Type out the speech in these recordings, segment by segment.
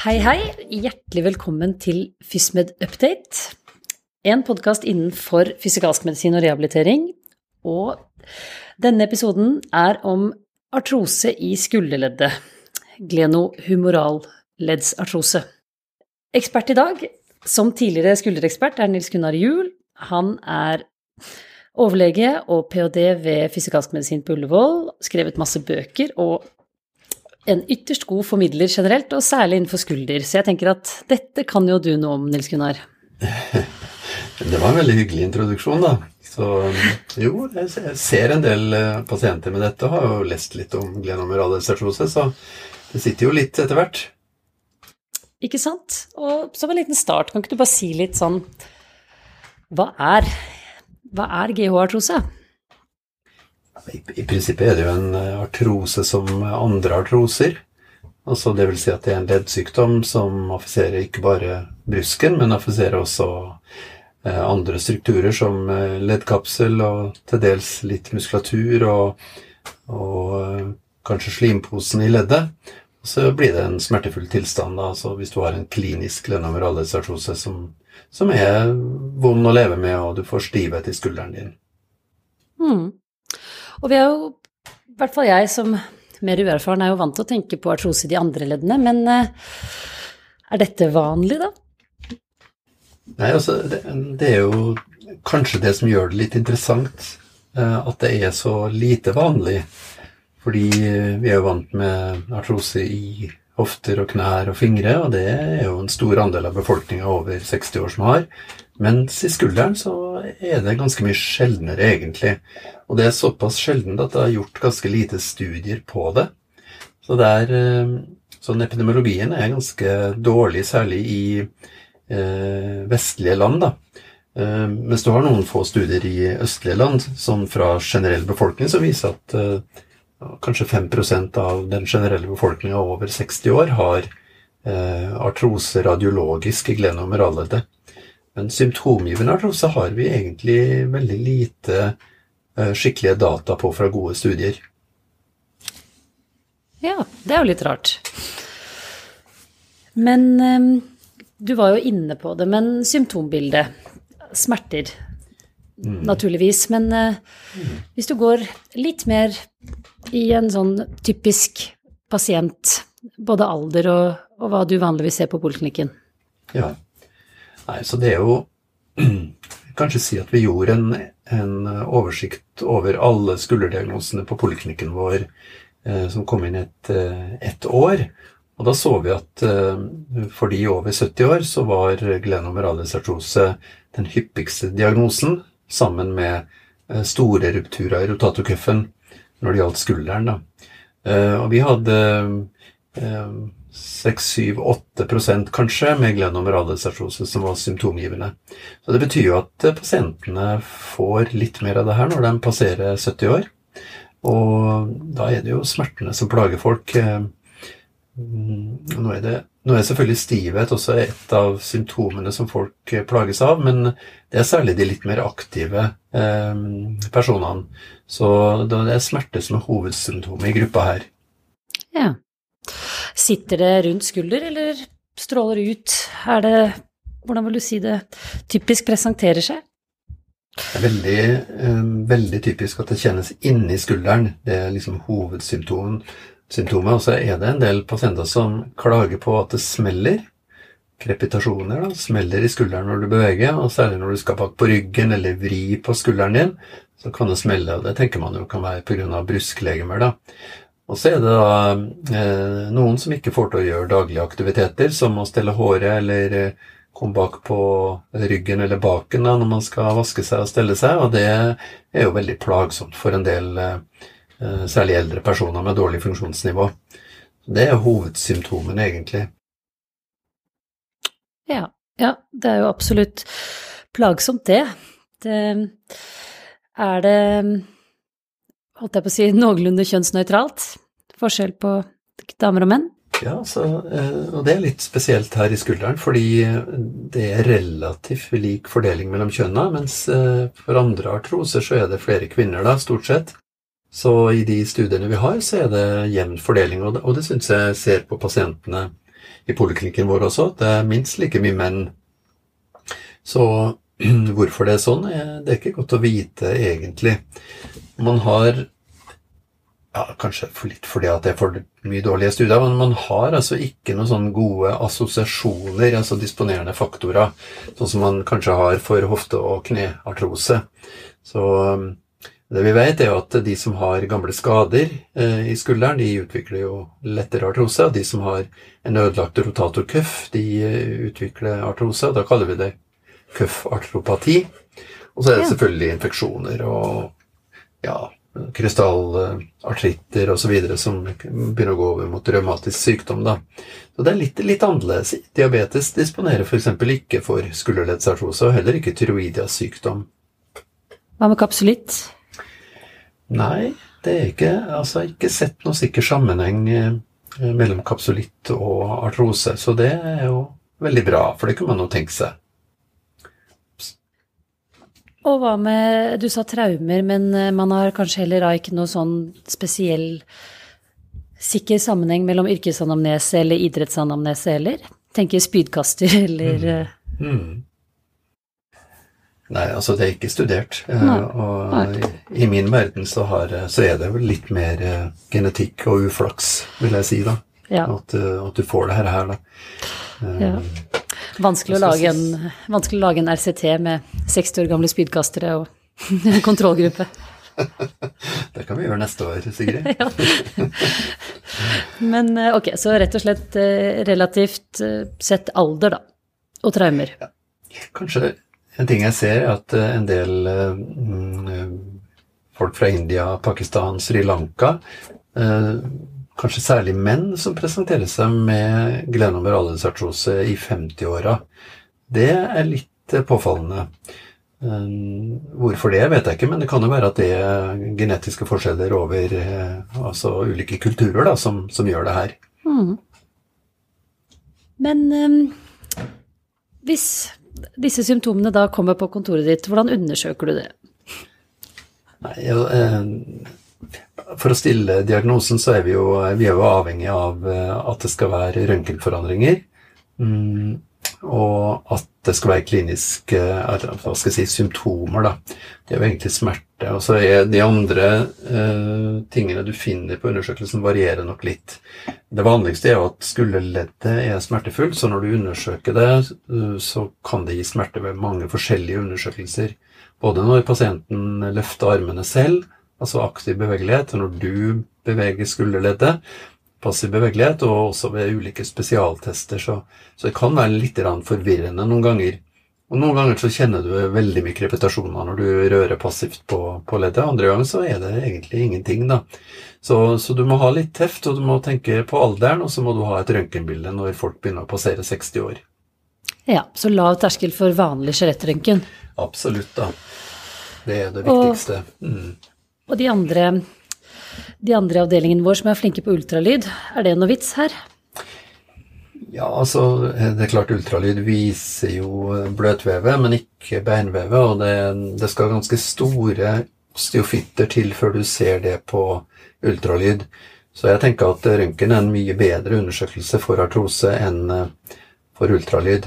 Hei, hei. Hjertelig velkommen til FysMed Update. En podkast innenfor fysikalsk medisin og rehabilitering. Og denne episoden er om artrose i skulderleddet. Glenohumoralleddsartrose. Ekspert i dag, som tidligere skulderekspert, er Nils Gunnar Juel. Han er overlege og ph.d. ved fysikalsk medisin på Ullevål. Skrevet masse bøker og en ytterst god formidler generelt, og særlig innenfor skulder. Så jeg tenker at dette kan jo du noe om, Nils Gunnar. Det var en veldig hyggelig introduksjon, da. Så jo, jeg ser en del eh, pasienter med dette, og har jo lest litt om glenomurale så det sitter jo litt etter hvert. Ikke sant? Og som en liten start, kan ikke du bare si litt sånn Hva er, hva er GH-artrose? I, I, prinsippet er det jo en eh, artrose som andre artroser. Altså det vil si at det er en leddsykdom som affiserer ikke bare brusken, men affiserer også eh, andre strukturer som eh, leddkapsel og til dels litt muskulatur og, og eh, kanskje slimposen i leddet. Og så blir det en smertefull tilstand da, altså hvis du har en klinisk lenomuralesartrose som, som er vond å leve med, og du får stivhet i skulderen din. Mm. Og vi er jo, i hvert fall jeg som mer uerfaren, er jo vant til å tenke på artrose i de andre leddene, men eh, er dette vanlig, da? Nei, altså, det, det, er jo kanskje det som gjør det litt interessant, eh, at det er så lite vanlig. Fordi vi er jo vant med artrose i hofter og knær og fingre, og det er jo en stor andel av befolkninga over 60 år som har. Mens i skulderen så er det ganske mye sjeldnere, egentlig. Og det er såpass sjeldent at det er gjort ganske lite studier på det. Så det er eh, Sånn epidemiologien er ganske dårlig, særlig i eh, vestlige land, da. Eh, mens du har noen få studier i østlige land, sånn fra generell befolkning, som viser at eh, kanskje 5% av den generelle befolkninga over 60 år har eh, artrose radiologisk i glenomeralleddet. Men symptomgivende artrose har vi egentlig veldig lite eh, skikkelige data på fra gode studier. Ja, det er jo litt rart. Men eh, du var jo inne på det, men symptombildet. Smerter, mm. naturligvis. Men mm. hvis du går litt mer i en sånn typisk pasient, både alder og, og hva du vanligvis ser på poliklinikken? Ja, Nei, så det er jo Kanskje si at vi gjorde en, en oversikt over alle skulderdiagnosene på poliklinikken vår eh, som kom inn et, eh, et, år. Og da så vi at eh, for de over 70 år så var glenomeralesartrose den hyppigste diagnosen, sammen med eh, store rupturer i rotatokuffen når det gjaldt skulderen. Da. Eh, og vi hadde eh, 6-7-8 kanskje med glenomeralis som var symptomgivende. Så Det betyr jo at eh, pasientene får litt mer av det her når de passerer 70 år. Og da er det jo smertene som plager folk. Eh, mm, nå er, det, nå er selvfølgelig stivhet også et av symptomene som folk eh, plages av, men det er særlig de litt mer aktive eh, personene. Så det er smerte som er hovedsymptomet i gruppa her. Ja. Sitter det rundt skulder, eller stråler ut? Er det Hvordan vil du si det typisk presenterer seg? Det er veldig, eh, veldig typisk at det kjennes inni skulderen. Det er liksom hovedsymptomet. Og så er det en del pasienter som klager på at det smeller. Krepitasjoner da, smeller i skulderen når du beveger, og særlig når du skal bak på ryggen eller vri på skulderen din, så kan det smelle. og Det tenker man jo kan være pga. brusklegemer. da. Og så er det da eh, noen som ikke får til å gjøre daglige aktiviteter, som å stelle håret eller eh, komme bak på ryggen eller baken da, når man skal vaske seg og stelle seg, og det er jo veldig plagsomt for en del, eh, særlig eldre personer med dårlig funksjonsnivå. Det er hovedsymptomene, egentlig. Ja, ja, det er jo absolutt plagsomt, det. det er det holdt jeg på å si, noenlunde kjønnsnøytralt? Forskjell på damer og menn? Ja, så, eh, og det er litt spesielt her i skulderen, fordi det er relativt lik fordeling mellom kjønna, mens eh, for andre artroser så er det flere kvinner, da, stort sett. Så i de studiene vi har, så er det jevn fordeling, og det, og det syns jeg ser på pasientene i poliklinikken vår også. at Det er minst like mye menn. Så hvorfor det er sånn, det er ikke godt å vite egentlig. Man har ja, Kanskje for litt fordi at det er for mye dårlige studier, men man har altså ikke noen sånne gode assosiasjoner, altså disponerende faktorer, sånn som man kanskje har for hofte- og kneartrose. Så det vi vet, er jo at de som har gamle skader eh, i skulderen, de utvikler jo lettere artrose. Og de som har en ødelagt rotatorcuff, de eh, utvikler artrose. Da kaller vi det køffartropati. Og så er det selvfølgelig infeksjoner og ja, krystallartritter osv. som begynner å gå over mot revmatisk sykdom. da. Så det er litt, litt annerledes. Diabetes disponerer f.eks. ikke for skulderleddsartrose, og heller ikke tyroidias sykdom. Hva med kapsulitt? Nei, det er ikke Altså, ikke sett noen sikker sammenheng eh, mellom kapsulitt og artrose, så det er jo veldig bra, for det kunne man jo tenke seg. Og hva med Du sa traumer, men eh, man har kanskje heller da ikke noe sånn spesiell sikker sammenheng mellom yrkesanamnese eller idrettsanamnese heller? Tenker spydkaster eller mm. Mm. Nei, altså det er ikke studert. Nei. og i, i, min verden så, har, så, er det vel litt mer uh, genetikk og uflaks, vil jeg si, da. Ja. At, at, du får det her, her da. Ja. Vanskelig, å lage en, vanskelig å lage en RCT med 60 år gamle spydkastere og kontrollgruppe. det kan vi gjøre neste år, Sigrid. ja. Men ok, så rett og slett relativt sett alder, da. Og traumer. Ja. Kanskje en ting jeg ser, er at eh, en del eh, mm, folk fra India, Pakistan, Sri Lanka eh, Kanskje særlig menn som presenterer seg med glenomoralesartrose i 50-åra. Det er litt påfallende. Hvorfor det, vet jeg ikke, men det kan jo være at det er genetiske forskjeller over altså ulike kulturer da, som, som gjør det her. Mm. Men um, hvis disse symptomene da kommer på kontoret ditt, hvordan undersøker du det? Nei, jo, eh, For å stille diagnosen så er vi jo, vi er jo avhengig av eh, at det skal være røntgenforandringer. Mm, og at det skal være kliniske hva skal jeg si, symptomer. Da. Det er jo egentlig smerte. Og så er de andre uh, tingene du finner på undersøkelsen, varierer nok litt. Det vanligste er jo at skulderleddet er smertefullt, så når du undersøker det, uh, så kan det gi smerte ved mange forskjellige undersøkelser. Både når pasienten løfter armene selv, altså aktiv bevegelighet, og når du beveger skulderleddet, passiv bevegelighet, og også ved ulike spesialtester. Så, så det kan være litt forvirrende noen ganger. Og Noen ganger så kjenner du veldig mye repetasjoner når du rører passivt på, på leddet. Andre ganger så er det egentlig ingenting, da. Så, så, du må ha litt teft, og du må tenke på alderen, og så må du ha et røntgenbilde når folk begynner å passere 60 år. Ja, så lav terskel for vanlig skjelettrøntgen. Absolutt, da. Det er det viktigste. Og, mm. og de andre de andre i avdelingen vår som er flinke på ultralyd. Er det noe vits her? Ja, altså det er klart ultralyd viser jo bløtvevet, men ikke beinvevet. Og det, det skal ganske store osteofitter til før du ser det på ultralyd. Så jeg tenker at røntgen er en mye bedre undersøkelse for artrose enn eh, for ultralyd.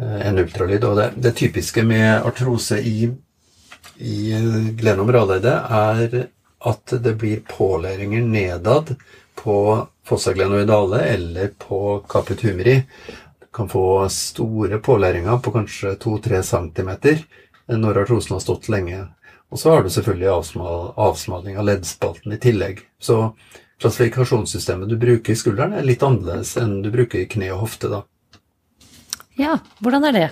Eh, enn ultralyd. Og det, det typiske med artrose i, i glenområdet er at det blir pålæringer nedad på fossaglenoidale eller på caput humeri. Du kan få store pålæringer på kanskje 2-3 cm når artrosen har stått lenge. Og så har du selvfølgelig avsmal, avsmaling av leddspalten i tillegg. Så klassifikasjonssystemet du bruker i skulderen, er litt annerledes enn du bruker i kne og hofte, da. Ja, hvordan er det?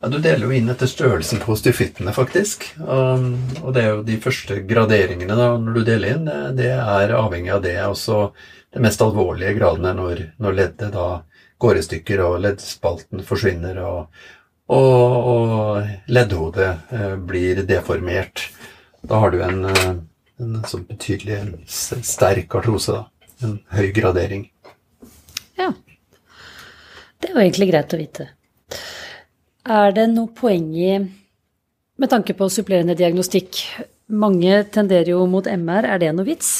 Ja, Du deler jo inn etter størrelsen på styfittene, faktisk. Um, og det er jo de første graderingene da, når du deler inn, det er avhengig av det. Også det mest alvorlige graden er når, når leddet da går i stykker og leddspalten forsvinner og, og, og leddhodet eh, blir deformert. Da har du en, eh, en sånn betydelig sterk artrose, da. En høy gradering. Ja. Det er jo egentlig greit å vite. Er det noe poeng i, med tanke på supplerende diagnostikk, mange tenderer jo mot MR, er det noe vits?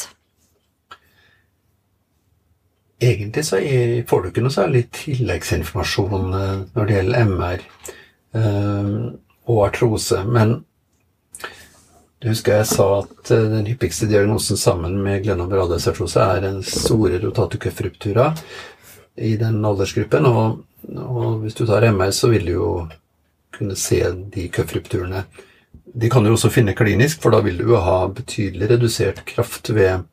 Egentlig så får du ikke noe særlig tilleggsinformasjon eh, når det gjelder MR eh, og artrose, men du husker jeg sa at eh, den hyppigste diagnosen sammen med glenombradiasartrose er den store rotatorcuff-ruptura i den aldersgruppen. Og, og, hvis du tar MR, så vil du jo kunne se de cuffrupturene. De kan du også finne klinisk, for da vil du jo ha betydelig redusert kraft ved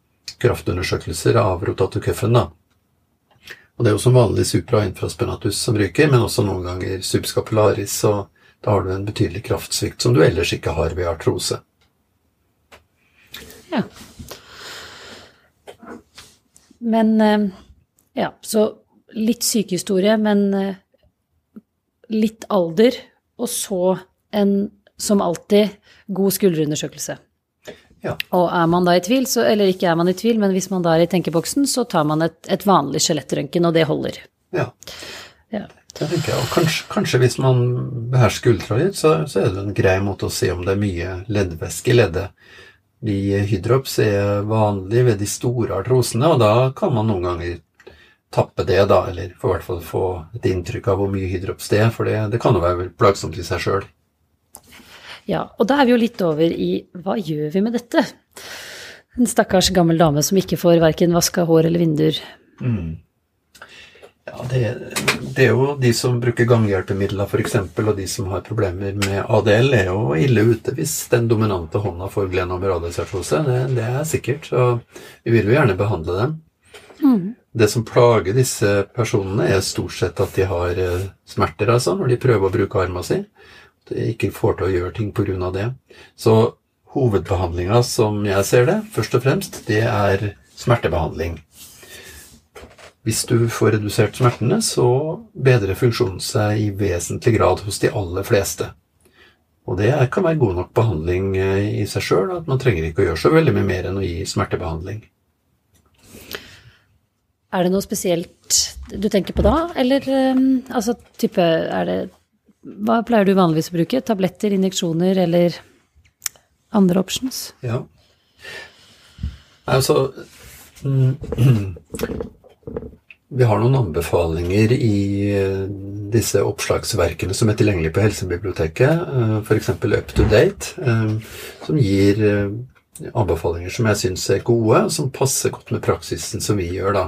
kraftundersøkelser av rotatorcuffen. Og det er jo som vanlig supra infraspenatus som ryker, men også noen ganger subscapularis, og da har du en betydelig kraftsvikt som du ellers ikke har ved artrose. Ja. Men eh, Ja, så litt sykehistorie, men eh, litt alder, og så en, som alltid, god skulderundersøkelse. Ja. Og er man da i tvil, så, eller ikke er man i tvil, men hvis man da er i tenkeboksen, så tar man et, et vanlig skjelettrøntgen, og det holder. Ja. Ja. Det tenker jeg. Og kanskje, kanskje hvis man behersker ultralyd, så, så er det en grei måte å se om det er mye leddvæske i leddet. De hydrops er vanlig ved de store artrosene, og da kan man noen ganger tappe det, da, eller i hvert fall få et inntrykk av hvor mye hydrops det er, for det, det kan jo være plagsomt i seg sjøl. Ja, og da er vi jo litt over i hva gjør vi med dette? En stakkars gammel dame som ikke får verken vaska hår eller vinduer. Ja, det, det er jo de som bruker ganghjelpemidler f.eks., og de som har problemer med ADL, er jo ille ute hvis den dominante hånda får glenomradiasartrose. Det, det er sikkert. Og vi vil jo gjerne behandle dem. Det som plager disse personene, er stort sett at de har eh, smerter, altså, når de prøver å bruke armen si. At de ikke får til å gjøre ting pga. det. Så hovedbehandlinga, som jeg ser det, først og fremst, det er smertebehandling. Hvis du får redusert smertene, så bedrer funksjonen seg i vesentlig grad hos de aller fleste. Og det kan være god nok behandling eh, i seg sjøl, at man trenger ikke å gjøre så veldig mye mer enn å gi smertebehandling. Er det noe spesielt du tenker på da, eller um, altså type er det Hva pleier du vanligvis å bruke? Tabletter, injeksjoner eller andre options? Ja. Altså mm, Vi har noen anbefalinger i eh, disse oppslagsverkene som er tilgjengelige på Helsebiblioteket, f.eks. Up to Date, eh, som gir eh, anbefalinger som jeg syns er gode, som passer godt med praksisen som vi gjør, da.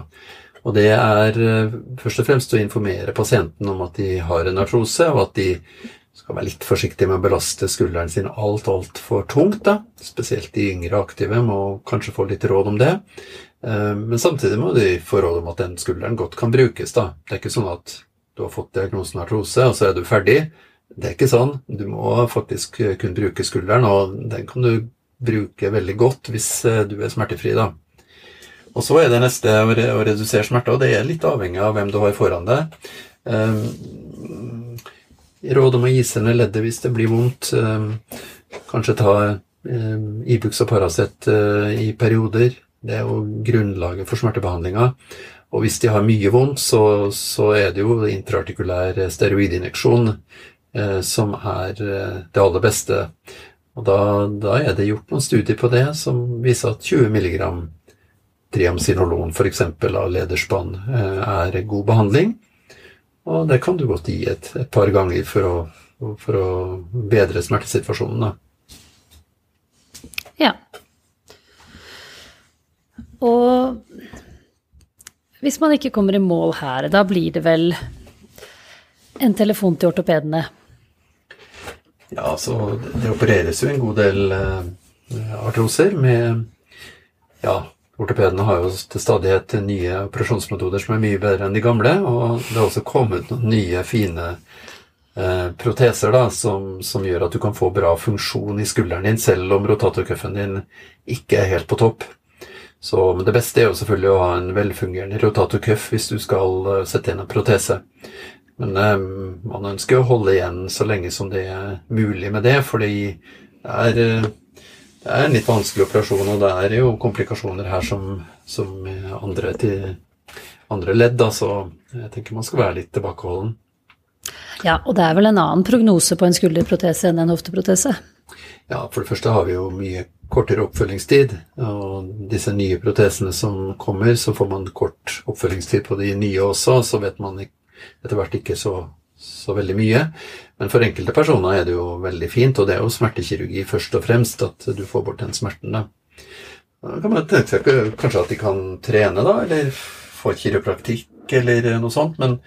Og det er først og fremst å informere pasienten om at de har en artrose, og at de skal være litt forsiktige med å belaste skulderen sin alt, altfor tungt. da. Spesielt de yngre aktive må kanskje få litt råd om det. Men samtidig må de få råd om at den skulderen godt kan brukes. da. Det er ikke sånn at du har fått diagnosen artrose, og så er du ferdig. Det er ikke sånn. Du må faktisk kunne bruke skulderen, og den kan du bruke veldig godt hvis du er smertefri, da. Og så er det neste å redusere smerte, og det er litt avhengig av hvem du har foran deg. Råd om å ise ned leddet hvis det blir vondt. Kanskje ta Ibux og Paracet i perioder. Det er jo grunnlaget for smertebehandlinga. Og hvis de har mye vondt, så, så er det jo intraartikulær steroidinjeksjon eh, som er eh, det aller beste. Og da, da, er det gjort noen studier på det som viser at 20 mg triamcinolon f.eks. av lederspann eh, er god behandling. Og det kan du godt gi et, et par ganger for å, for å bedre smertesituasjonen. Da. Ja. Og hvis man ikke kommer i mål her, da blir det vel en telefon til ortopedene? Ja, så det opereres jo en god del eh, artroser med Ja, ortopedene har jo til stadighet nye operasjonsmetoder som er mye bedre enn de gamle, og det har også kommet noen nye, fine eh, proteser da, som, som, gjør at du kan få bra funksjon i skulderen din, selv om rotatorcuffen din ikke er helt på topp. Så, men det beste er jo selvfølgelig å ha en velfungerende rotatorcuff hvis du skal uh, sette inn en protese. Men eh, man ønsker å holde igjen så lenge som det er mulig med det, fordi det er, det er en litt vanskelig operasjon, og det er jo komplikasjoner her som, som andre, til, andre ledd. Da, så jeg tenker man skal være litt tilbakeholden. Ja, og det er vel en annen prognose på en skulderprotese enn en hofteprotese? Ja, for det første har vi jo mye kortere oppfølgingstid. Og disse nye protesene som kommer, så får man kort oppfølgingstid på de nye også. Så vet man etter hvert ikke så, så veldig mye. Men for enkelte personer er det jo veldig fint, og det er jo smertekirurgi først og fremst, at du får bort den smerten. da. Da kan man tenke seg kanskje at de kan trene, da, eller få kiropraktikk, eller noe sånt. Men,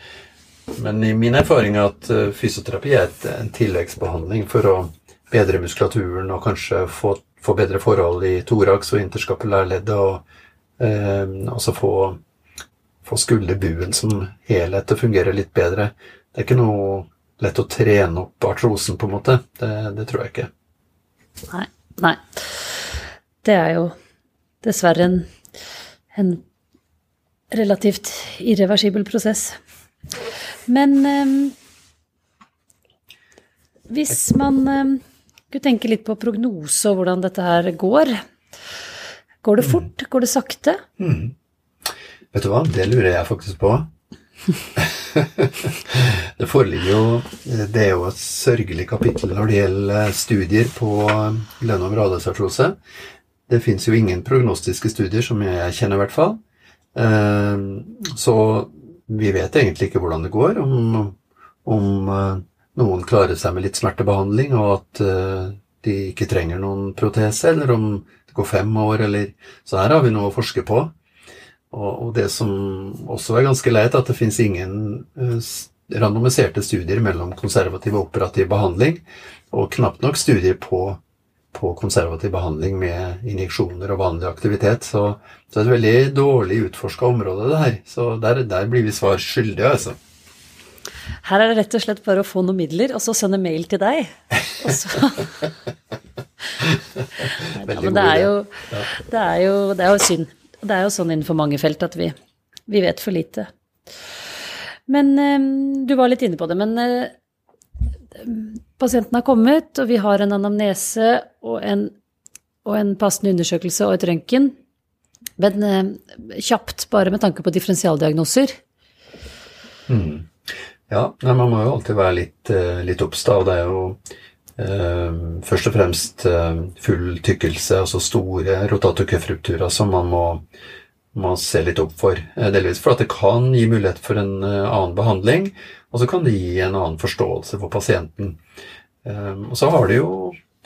men i min erfaring er at eh, fysioterapi er en tilleggsbehandling for å bedre muskulaturen og kanskje få, få bedre forhold i thorax og interskapulærleddet, og eh, også få, få skulderbuen som helhet til å fungere litt bedre. Det er ikke noe lett å trene opp artrosen, på en måte. Det, det tror jeg ikke. Nei. Nei. Det er jo dessverre en, en relativt irreversibel prosess. Men eh, hvis man eh, skulle tenke litt på prognose og hvordan dette her går Går det fort? Går det sakte? Mm. Vet du hva, det lurer jeg faktisk på. det foreligger jo Det er jo et sørgelig kapittel når det gjelder studier på lønn- og Det fins jo ingen prognostiske studier, som jeg kjenner i hvert fall. Ehm, så vi vet egentlig ikke hvordan det går, om, om eh, noen klarer seg med litt smertebehandling, og at eh, de ikke trenger noen protese, eller om det går fem år, eller Så her har vi noe å forske på. Og, det som også er ganske leit, at det fins ingen eh, randomiserte studier mellom konservativ og operativ behandling, og knapt nok studier på, på konservativ behandling med injeksjoner og vanlig aktivitet. Så, så det er et veldig dårlig utforska område, det her. Så der, der blir vi svar skyldige, altså. Her er det rett og slett bare å få noen midler, og så sende mail til deg. Og så Nei, men det er, jo, det, er jo, det er jo synd. Det er jo sånn innenfor mange felt at vi, vi vet for lite. Men eh, du var litt inne på det. Men eh, pasienten har kommet, og vi har en anamnese og en, og en passende undersøkelse og et røntgen. Men eh, kjapt, bare med tanke på differensialdiagnoser. Mm. Ja, nei, man må jo alltid være litt, litt obs. Og det er jo først og fremst eh, full tykkelse, altså store rotatorcuff-rupturer som man må, må, se litt opp for. Eh, delvis for at det kan gi mulighet for en eh, annen behandling, og så kan det gi en annen forståelse for pasienten. Eh, og så har det jo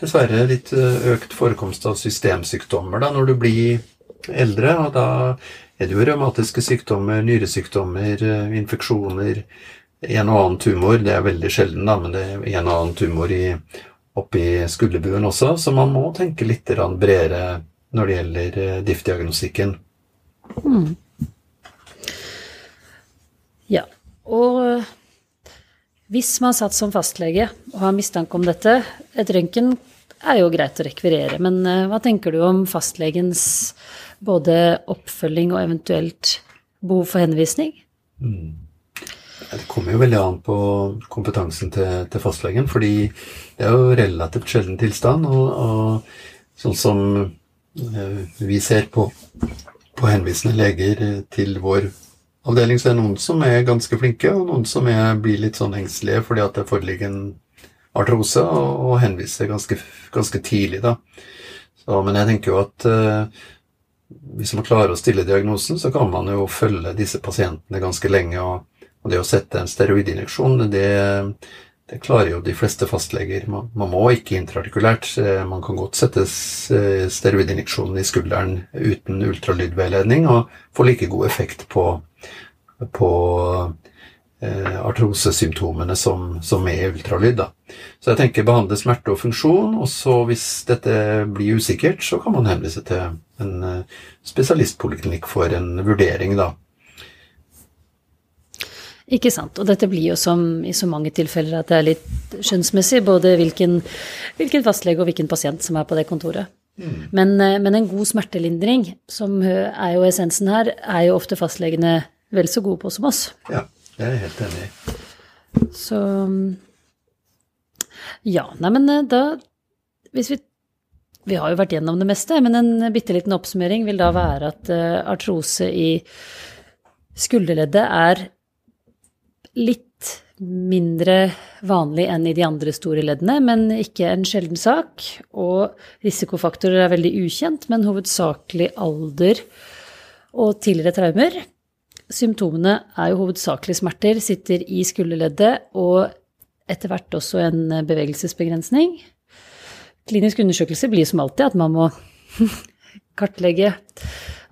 dessverre litt eh, økt forekomst av systemsykdommer da, når du blir eldre. og da er det jo revmatiske sykdommer, nyresykdommer, infeksjoner, en og annen tumor. Det er veldig sjelden, da, men det er en og annen tumor i, oppi skulderbuen også, så man må tenke litt bredere når det gjelder eh, DIF-diagnostikken. Mm. Ja, og eh, hvis man satt som fastlege og har mistanke om dette Et røntgen er jo greit å rekvirere, men eh, hva tenker du om fastlegens både oppfølging og eventuelt behov for henvisning? Mm. Det kommer jo veldig an på kompetansen til, til, fastlegen, fordi det er jo relativt sjelden tilstand. Og, og sånn som eh, vi ser på, på henvisende leger til vår avdeling, så er det noen som er ganske flinke, og noen som er, blir litt sånn engstelige fordi at det foreligger en artrose, og, og henviser ganske, ganske tidlig, da. Så, men jeg tenker jo at uh, hvis man klarer å stille diagnosen, så kan man jo følge disse pasientene ganske lenge. og og det å sette en steroidinjeksjon, det, det klarer jo de fleste fastleger. Man, man, må ikke intraartikulært. Eh, man kan godt sette steroidinjeksjonen i skulderen uten ultralydveiledning og få like god effekt på, på eh, artrosesymptomene som, som med ultralyd. Da. Så jeg tenker behandle smerte og funksjon, og så hvis dette blir usikkert, så kan man henvise til en eh, spesialistpoliklinikk for en vurdering. da. Ikke sant. Og dette blir jo som i så mange tilfeller at det er litt skjønnsmessig, både hvilken, hvilken fastlege og hvilken pasient som er på det kontoret. Mm. Men, eh, men, en god smertelindring, som er jo essensen her, er jo ofte fastlegene vel så gode på som oss. Ja, det er jeg helt enig i. Så Ja, nei, men eh, da Hvis vi Vi har jo vært gjennom det meste, men en bitte liten oppsummering vil da være at uh, artrose i skulderleddet er litt mindre vanlig enn i de andre store leddene, men ikke en sjelden sak. Og risikofaktorer er veldig ukjent, men hovedsakelig alder og tidligere traumer. Symptomene er jo hovedsakelig smerter, sitter i skulderleddet og etter hvert også en bevegelsesbegrensning. Klinisk undersøkelse blir som alltid at man må kartlegge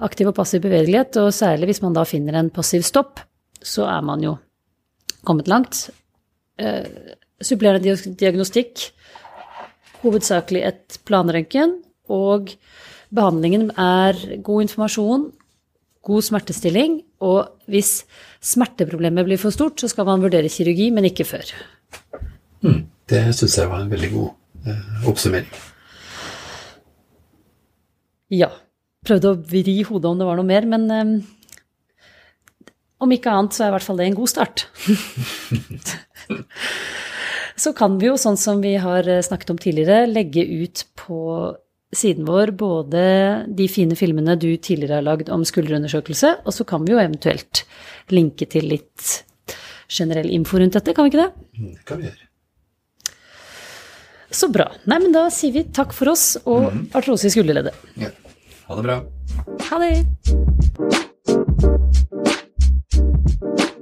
aktiv og passiv bevegelighet, og særlig hvis man da finner en passiv stopp, så er man jo kommet langt. Eh, supplerende diagnostikk, hovedsakelig et planrøntgen, og behandlingen er god informasjon, god smertestilling, og hvis smerteproblemet blir for stort, så skal man vurdere kirurgi, men ikke før. Mm, det syns jeg var en veldig god eh, oppsummering. Ja. Prøvde å vri hodet om det var noe mer, men um, om ikke annet så er i hvert fall det en god start. så kan vi jo, sånn som vi har eh, snakket om tidligere, legge ut på siden vår både de fine filmene du tidligere har lagd om skulderundersøkelse, og så kan vi jo eventuelt linke til litt generell info rundt dette, kan vi ikke det? Mm, det kan vi gjøre. Så bra. Nei, men da sier vi takk for oss og mm. artrose i skulderleddet. Ja. Ha det bra. Ha det. Thank you